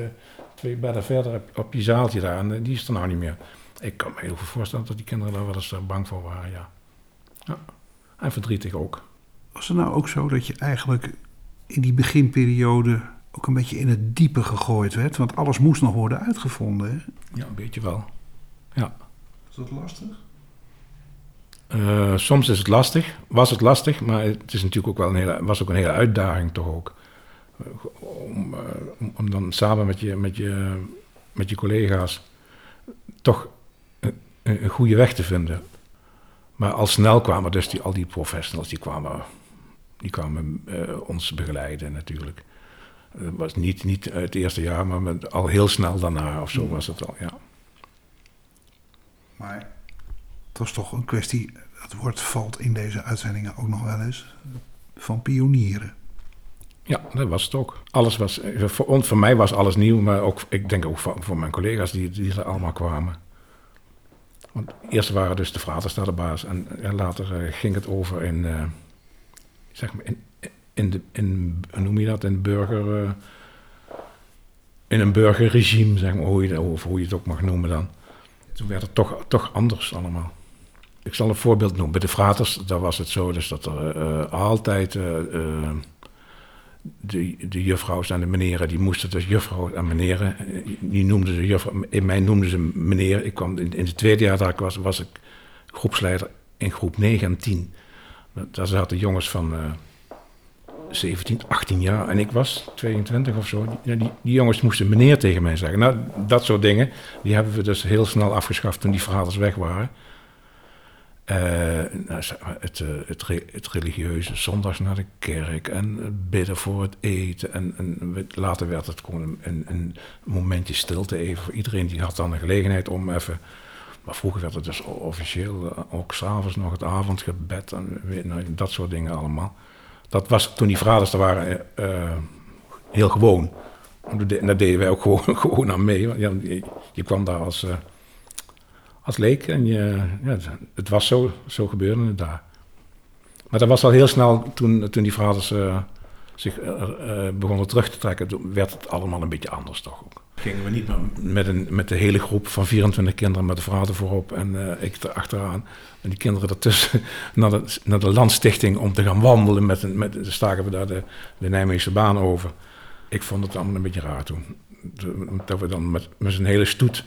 twee bedden verder op, je zaaltje daar en die is er nou niet meer. Ik kan me heel veel voorstellen dat die kinderen daar wel eens bang voor waren, ja. Ja. En verdrietig ook. Was het nou ook zo dat je eigenlijk in die beginperiode ook een beetje in het diepe gegooid werd? Want alles moest nog worden uitgevonden. Hè? Ja, een beetje wel. Ja. Is dat lastig? Uh, soms is het lastig, was het lastig, maar het is natuurlijk ook wel een hele, was ook een hele uitdaging toch ook. Om, uh, om dan samen met je, met je, met je collega's toch een, een goede weg te vinden. Maar al snel kwamen dus die, al die professionals, die kwamen, die kwamen uh, ons begeleiden natuurlijk. Het was niet, niet het eerste jaar, maar met, al heel snel daarna of zo mm. was het al, ja. Maar het was toch een kwestie, het woord valt in deze uitzendingen ook nog wel eens, van pionieren. Ja, dat was het ook. Alles was, voor, voor mij was alles nieuw, maar ook, ik denk ook voor, voor mijn collega's die, die er allemaal kwamen. Want eerst waren dus de fraters daar de baas en, later uh, ging het over in, uh, zeg maar, in, in, de, in, noem je dat, in burger, uh, in een burgerregime, zeg maar, hoe je, hoe je het ook mag noemen dan. Toen werd het toch, toch anders allemaal. Ik zal een voorbeeld noemen. Bij de fraters, daar was het zo dus dat er altijd de, de juffrouws en de meneren, die moesten dus juffrouw en meneren. Die noemden ze juffrouw, in mij noemden ze meneer. Ik kwam in, het tweede jaar dat ik was, was ik groepsleider in groep 9 en 10. Daar zaten jongens van uh, 17, 18 jaar en ik was 22 of zo. Die, die, jongens moesten meneer tegen mij zeggen. Nou, dat soort dingen, die hebben we dus heel snel afgeschaft toen die verhaalers weg waren. Uh, nou, het, eh, het, religieuze, zondags naar de kerk en bidden voor het eten. En, en later werd het gewoon een, een, momentje stilte even voor iedereen. Die had dan een gelegenheid om even... Maar vroeger werd het dus officieel, eh, ook s'avonds nog het avondgebed en nou, dat soort dingen allemaal. Dat was toen die vaders er waren heel gewoon. En daar deden wij ook gewoon, aan mee. Je kwam daar als als leek. En je, ja, het was zo, zo gebeurde het daar. Maar dat was al heel snel toen, toen die vaders uh, zich uh, begonnen terug te trekken, toen werd het allemaal een beetje anders toch ook. Gingen we niet meer met, een, met de hele groep van 24 kinderen met de vader voorop en ik erachteraan. En die kinderen ertussen naar de, naar de landstichting om te gaan wandelen. Met, een, met, staken we daar de, de Nijmeegse baan over. Ik vond het allemaal een beetje raar toen. Dat we dan met, met z'n hele stoet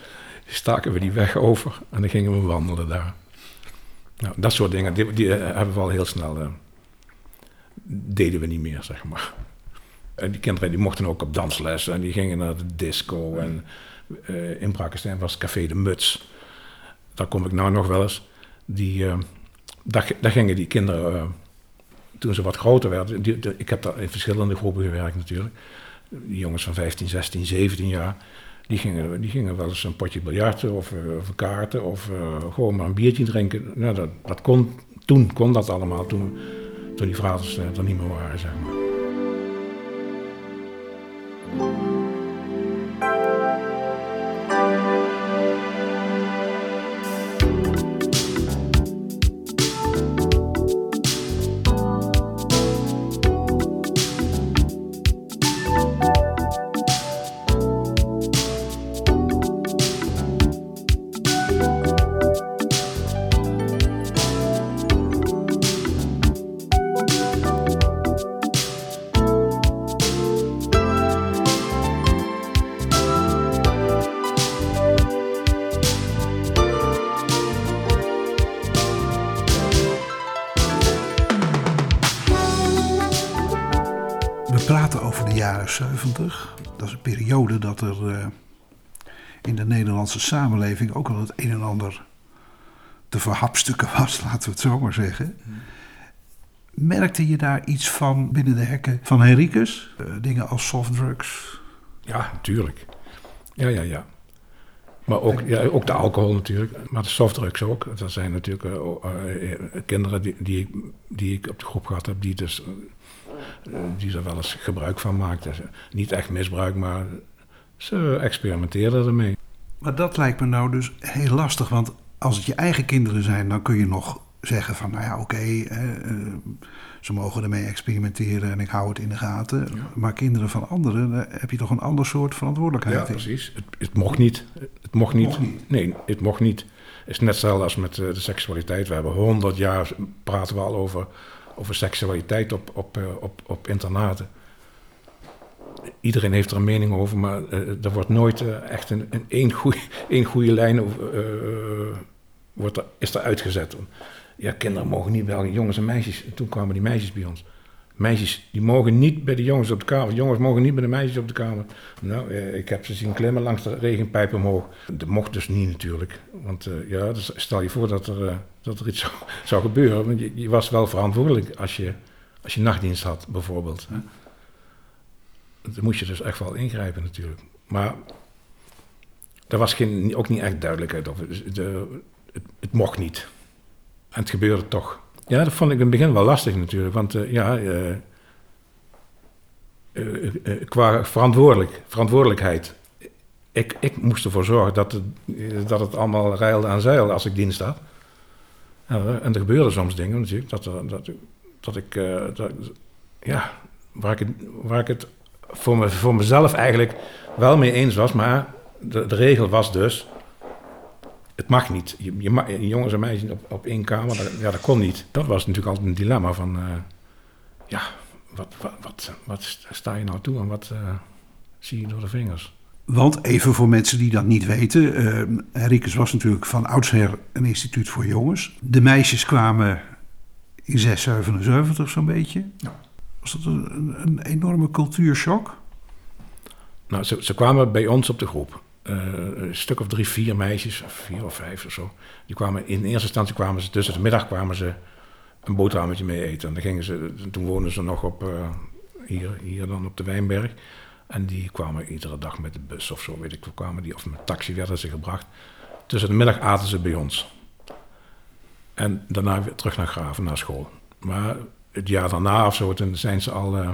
staken we die weg over en dan gingen we wandelen daar. Nou, dat soort dingen, die, die eh, hebben we al heel snel, uh, deden we niet meer, zeg maar. En die kinderen die mochten ook op dansles en die gingen naar de disco. En in Brakenstein was Café de Muts. Daar kom ik nou nog wel eens. Die, daar, gingen die kinderen, toen ze wat groter werden, ik heb daar in verschillende groepen gewerkt natuurlijk. Jongens van 15, 16, 17 jaar die gingen, die gingen wel eens een potje biljarten of, uh, of kaarten of uh, gewoon maar een biertje drinken. Nou, dat, dat kon, toen kon dat allemaal, toen, toen die vaders uh, er niet meer waren, zeg maar. Samenleving ook wel het een en ander te verhapstukken was, laten we het zo maar zeggen. Merkte je daar iets van binnen de hekken van Henricus? Uh, dingen als softdrugs? Ja, natuurlijk. Ja, ja, ja. Maar ook, ja, ook de alcohol natuurlijk, maar de softdrugs ook. Dat zijn natuurlijk uh, kinderen die, die, ik, die ik op de groep gehad heb, die dus die er wel eens gebruik van maakten. Niet echt misbruik, maar ze experimenteerden ermee. Maar dat lijkt me nou dus heel lastig, want als het je eigen kinderen zijn, dan kun je nog zeggen van, nou ja, oké, eh, ze mogen ermee experimenteren en ik hou het in de gaten. Maar kinderen van anderen, daar heb je toch een ander soort verantwoordelijkheid ja, precies. Het, het, mocht niet. Het mocht niet. mocht niet. Nee, het mocht niet. Het is net hetzelfde als met de seksualiteit. We hebben honderd jaar, praten we al over over seksualiteit op, op, eh, op, op internaten. Iedereen heeft er een mening over, maar uh, er wordt nooit uh, echt een, een één, goede, één goede lijn uh, wordt er, is er uitgezet. Ja, kinderen mogen niet bij jongens en meisjes. En toen kwamen die meisjes bij ons. Meisjes die mogen niet bij de jongens op de kamer. Jongens mogen niet bij de meisjes op de kamer. Nou, ik heb ze zien klimmen langs de regenpijp omhoog. Dat mocht dus niet natuurlijk. Want ja, dus stel je voor dat er, dat er iets zou, zou, gebeuren. Want je, je, was wel verantwoordelijk als je, als je nachtdienst had, bijvoorbeeld. Dan moest je dus echt wel ingrijpen natuurlijk. Maar er was geen, ook niet echt duidelijkheid over. Dus het, mocht niet. En het gebeurde toch. Ja, dat vond ik in het begin wel lastig natuurlijk. Want uh, ja, uh, uh, qua verantwoordelijk, verantwoordelijkheid. Ik, ik moest ervoor zorgen dat het, dat het allemaal reilde aan zeil als ik dienst had. En er gebeurden soms dingen natuurlijk. Dat, dat, dat ik, ja, waar ik waar ik het voor, me, voor mezelf eigenlijk wel mee eens was. Maar de, de regel was dus het mag niet. Je, je jongens en meisjes op, op één kamer, dat, ja, dat kon niet. Dat was natuurlijk altijd een dilemma van, uh, ja, wat, wat, wat, wat, sta je nou toe en wat uh, zie je door de vingers? Want even voor mensen die dat niet weten, uh, was natuurlijk van oudsher een instituut voor jongens. De meisjes kwamen in 677 zo'n beetje. Ja. Was dat een, een enorme cultuurshock? Nou, ze, ze kwamen bij ons op de groep. Uh, een stuk of drie, vier meisjes, vier of vijf of zo. Die kwamen, in eerste instantie kwamen ze tussen de middag kwamen ze een boterhammetje mee eten. En dan gingen ze, toen woonden ze nog op, uh, hier, hier dan op de Wijnberg. En die kwamen iedere dag met de bus of zo, weet ik, kwamen die, of met taxi werden ze gebracht. Tussen de middag aten ze bij ons. En daarna weer terug naar Graven, naar school. Maar het jaar daarna of zo, toen zijn ze al... Uh,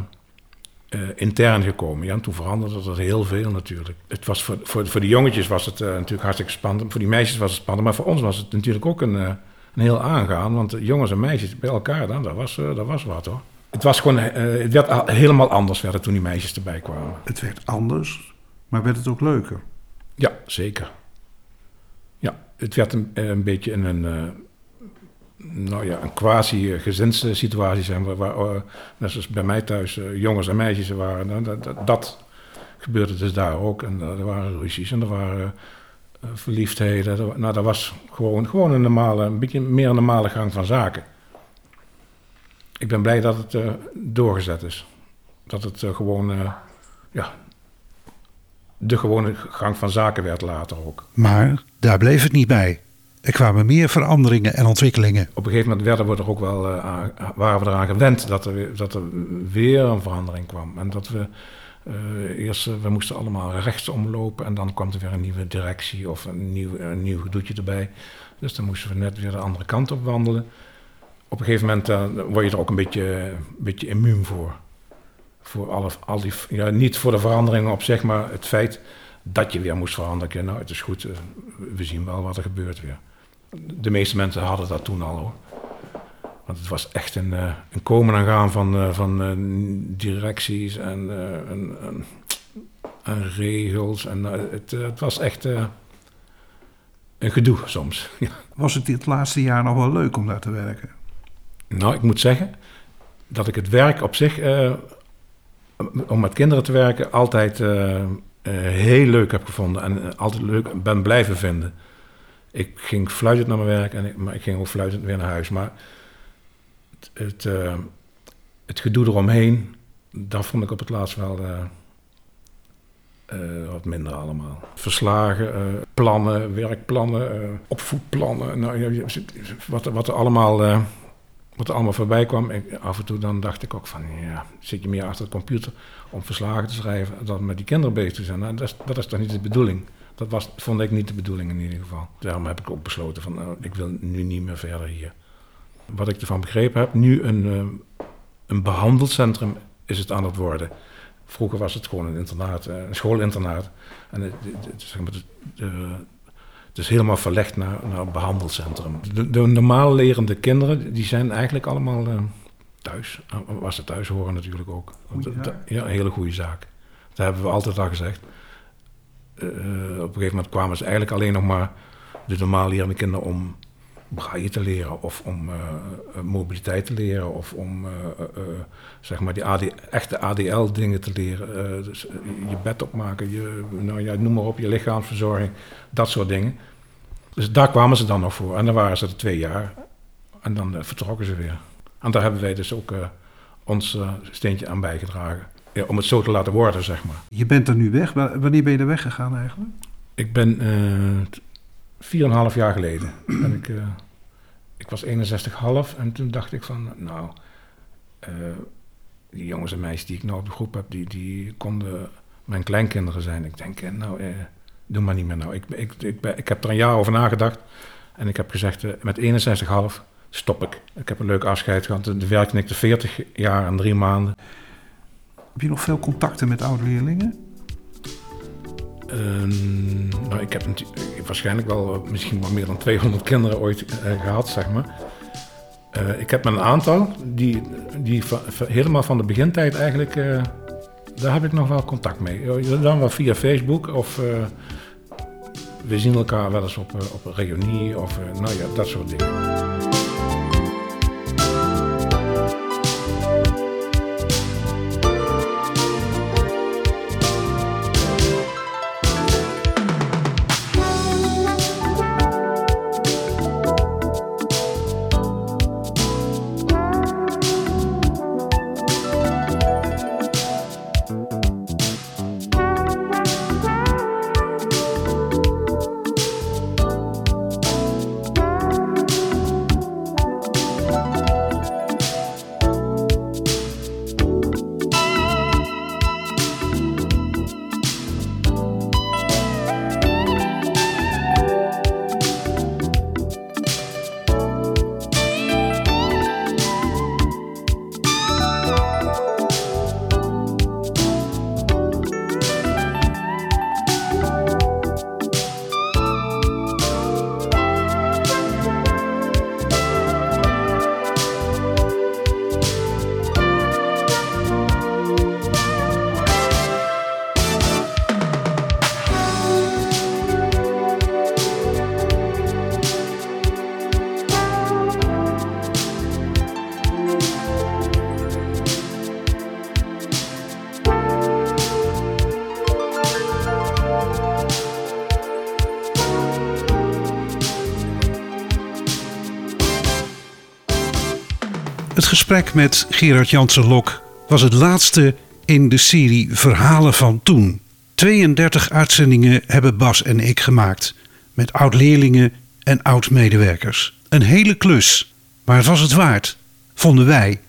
uh, intern gekomen. Ja, en toen veranderde dat heel veel natuurlijk. Het was voor, voor, voor de jongetjes was het uh, natuurlijk hartstikke spannend. Voor die meisjes was het spannend. Maar voor ons was het natuurlijk ook een, een heel aangaan. Want jongens en meisjes bij elkaar, dan, dat, was, dat was wat hoor. Het was gewoon, het werd helemaal anders werden toen die meisjes erbij kwamen. Het werd anders, maar werd het ook leuker? Ja, zeker. Ja, het werd een, een beetje een, uh, nou ja, een quasi-gezinssituatie zijn. Waar, waar net zoals bij mij thuis jongens en meisjes waren. Nou, dat, dat, gebeurde dus daar ook. En er waren ruzies en er waren verliefdheden. Nou, dat was gewoon, gewoon een normale, een beetje meer een normale gang van zaken. Ik ben blij dat het doorgezet is. Dat het gewoon, ja, de gewone gang van zaken werd later ook. Maar daar bleef het niet bij. Er kwamen meer veranderingen en ontwikkelingen. Op een gegeven moment werden we er ook wel, aan, waren we eraan gewend dat er, weer, dat er weer een verandering kwam. En dat we uh, eerst, uh, we moesten allemaal rechts omlopen en dan kwam er weer een nieuwe directie of een nieuw, een nieuw gedoetje erbij. Dus dan moesten we net weer de andere kant op wandelen. Op een gegeven moment uh, word je er ook een beetje, een beetje immuun voor. Voor alle, al die, ja, niet voor de veranderingen op zich, maar het feit dat je weer moest veranderen. Nou, het is goed, we zien wel wat er gebeurt weer. De meeste mensen hadden dat toen al hoor. Want het was echt een, uh, een komen en gaan van, uh, van uh, directies en, en, en, en, regels. En het, het, was echt een gedoe soms. Was het dit laatste jaar nog wel leuk om daar te werken? Nou, ik moet zeggen dat ik het werk op zich, om met kinderen te werken, altijd heel leuk heb gevonden. En altijd leuk ben blijven vinden. Ik ging fluitend naar mijn werk, en ik, maar ik ging ook fluitend weer naar huis. Maar het, uh, het gedoe eromheen, dat vond ik op het laatst wel uh, uh, wat minder allemaal. Verslagen, plannen, werkplannen, opvoedplannen. Nou, wat, wat, er allemaal, wat er allemaal voorbij kwam. Ik, af en toe dan dacht ik ook van, ja, zit je meer achter de computer om verslagen te schrijven dan met die kinderen bezig te zijn. Nou, dat, is, dat is toch niet de bedoeling. Dat was, vond ik niet de bedoeling in ieder geval. Daarom heb ik ook besloten van, nou, ik wil nu niet meer verder hier wat ik ervan begrepen heb, nu een, eh, een behandelcentrum is het aan het worden. Vroeger was het gewoon een internaat, eh, een schoolinternaat. En het, het, het is helemaal verlegd naar, naar een behandelcentrum. De, de, normaal lerende kinderen, die zijn eigenlijk allemaal thuis. Was ze thuis horen natuurlijk ook. ja, een hele goede zaak. Dat hebben we altijd al gezegd. Uh, op een gegeven moment kwamen ze eigenlijk alleen nog maar de normaal lerende kinderen om braille te leren of om uh, mobiliteit te leren of om zeg maar die echte ADL dingen te leren. dus je bed opmaken, je, nou ja, noem maar op, je lichaamsverzorging, dat soort dingen. Dus daar kwamen ze dan nog voor. En dan waren ze er twee jaar en dan vertrokken ze weer. En daar hebben wij dus ook ons steentje aan bijgedragen. Ja, om het zo te laten worden, zeg maar. Je bent er nu weg. Wanneer ben je er weggegaan eigenlijk? Ik ben Vier en een half jaar geleden ben ik, uh, ik was 61,5 en toen dacht ik van, nou, uh, die jongens en meisjes die ik nou op de groep heb, die, die konden mijn kleinkinderen zijn. Ik denk, eh, nou, uh, doe maar niet meer nou. Ik, ik, ik, ik, heb er een jaar over nagedacht en ik heb gezegd, met 61,5 stop ik. Ik heb een leuk afscheid gehad. De werkte 40 jaar en drie maanden. Heb je nog veel contacten met oude leerlingen? Um, nou, ik heb waarschijnlijk wel eh, misschien wel meer dan 200 kinderen ooit uh, gehad, zeg maar. Uh, ik heb met een aantal die, die helemaal van de begintijd eigenlijk, daar heb ik nog wel contact mee. Dan wel via Facebook of we zien elkaar wel eens op, op een reunie of nou ja, dat soort dingen. Het gesprek met Gerard Jansen-Lok was het laatste in de serie Verhalen van Toen. 32 uitzendingen hebben Bas en ik gemaakt. Met oud-leerlingen en oud-medewerkers. Een hele klus. Maar het was het waard, vonden wij.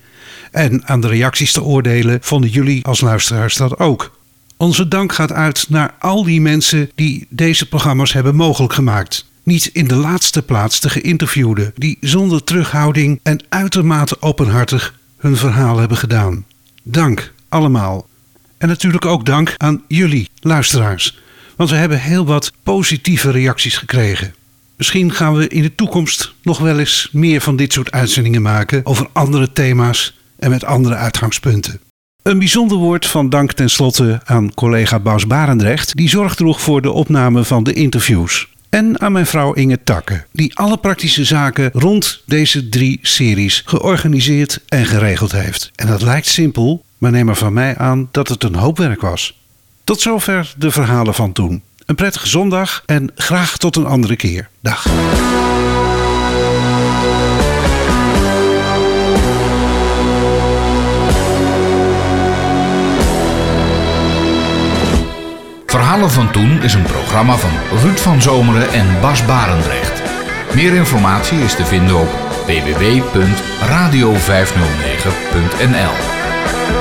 En aan de reacties te oordelen vonden jullie als luisteraars dat ook. Onze dank gaat uit naar al die mensen die deze programma's hebben mogelijk gemaakt. Niet in de laatste plaats de geïnterviewden, die zonder terughouding en uitermate openhartig hun verhaal hebben gedaan. Dank allemaal. En natuurlijk ook dank aan jullie, luisteraars. Want we hebben heel wat positieve reacties gekregen. Misschien gaan we in de toekomst nog wel eens meer van dit soort uitzendingen maken over andere thema's en met andere uitgangspunten. Een bijzonder woord van dank tenslotte aan collega Bas Barendrecht, die zorg droeg voor de opname van de interviews. En aan mijn vrouw Inge Takke, die alle praktische zaken rond deze drie series georganiseerd en geregeld heeft. En dat lijkt simpel, maar neem er van mij aan dat het een hoop werk was. Tot zover de verhalen van toen. Een prettige zondag en graag tot een andere keer. Dag. Verhalen van Toen is een programma van Ruud van Zomeren en Bas Barendrecht. Meer informatie is te vinden op www.radio509.nl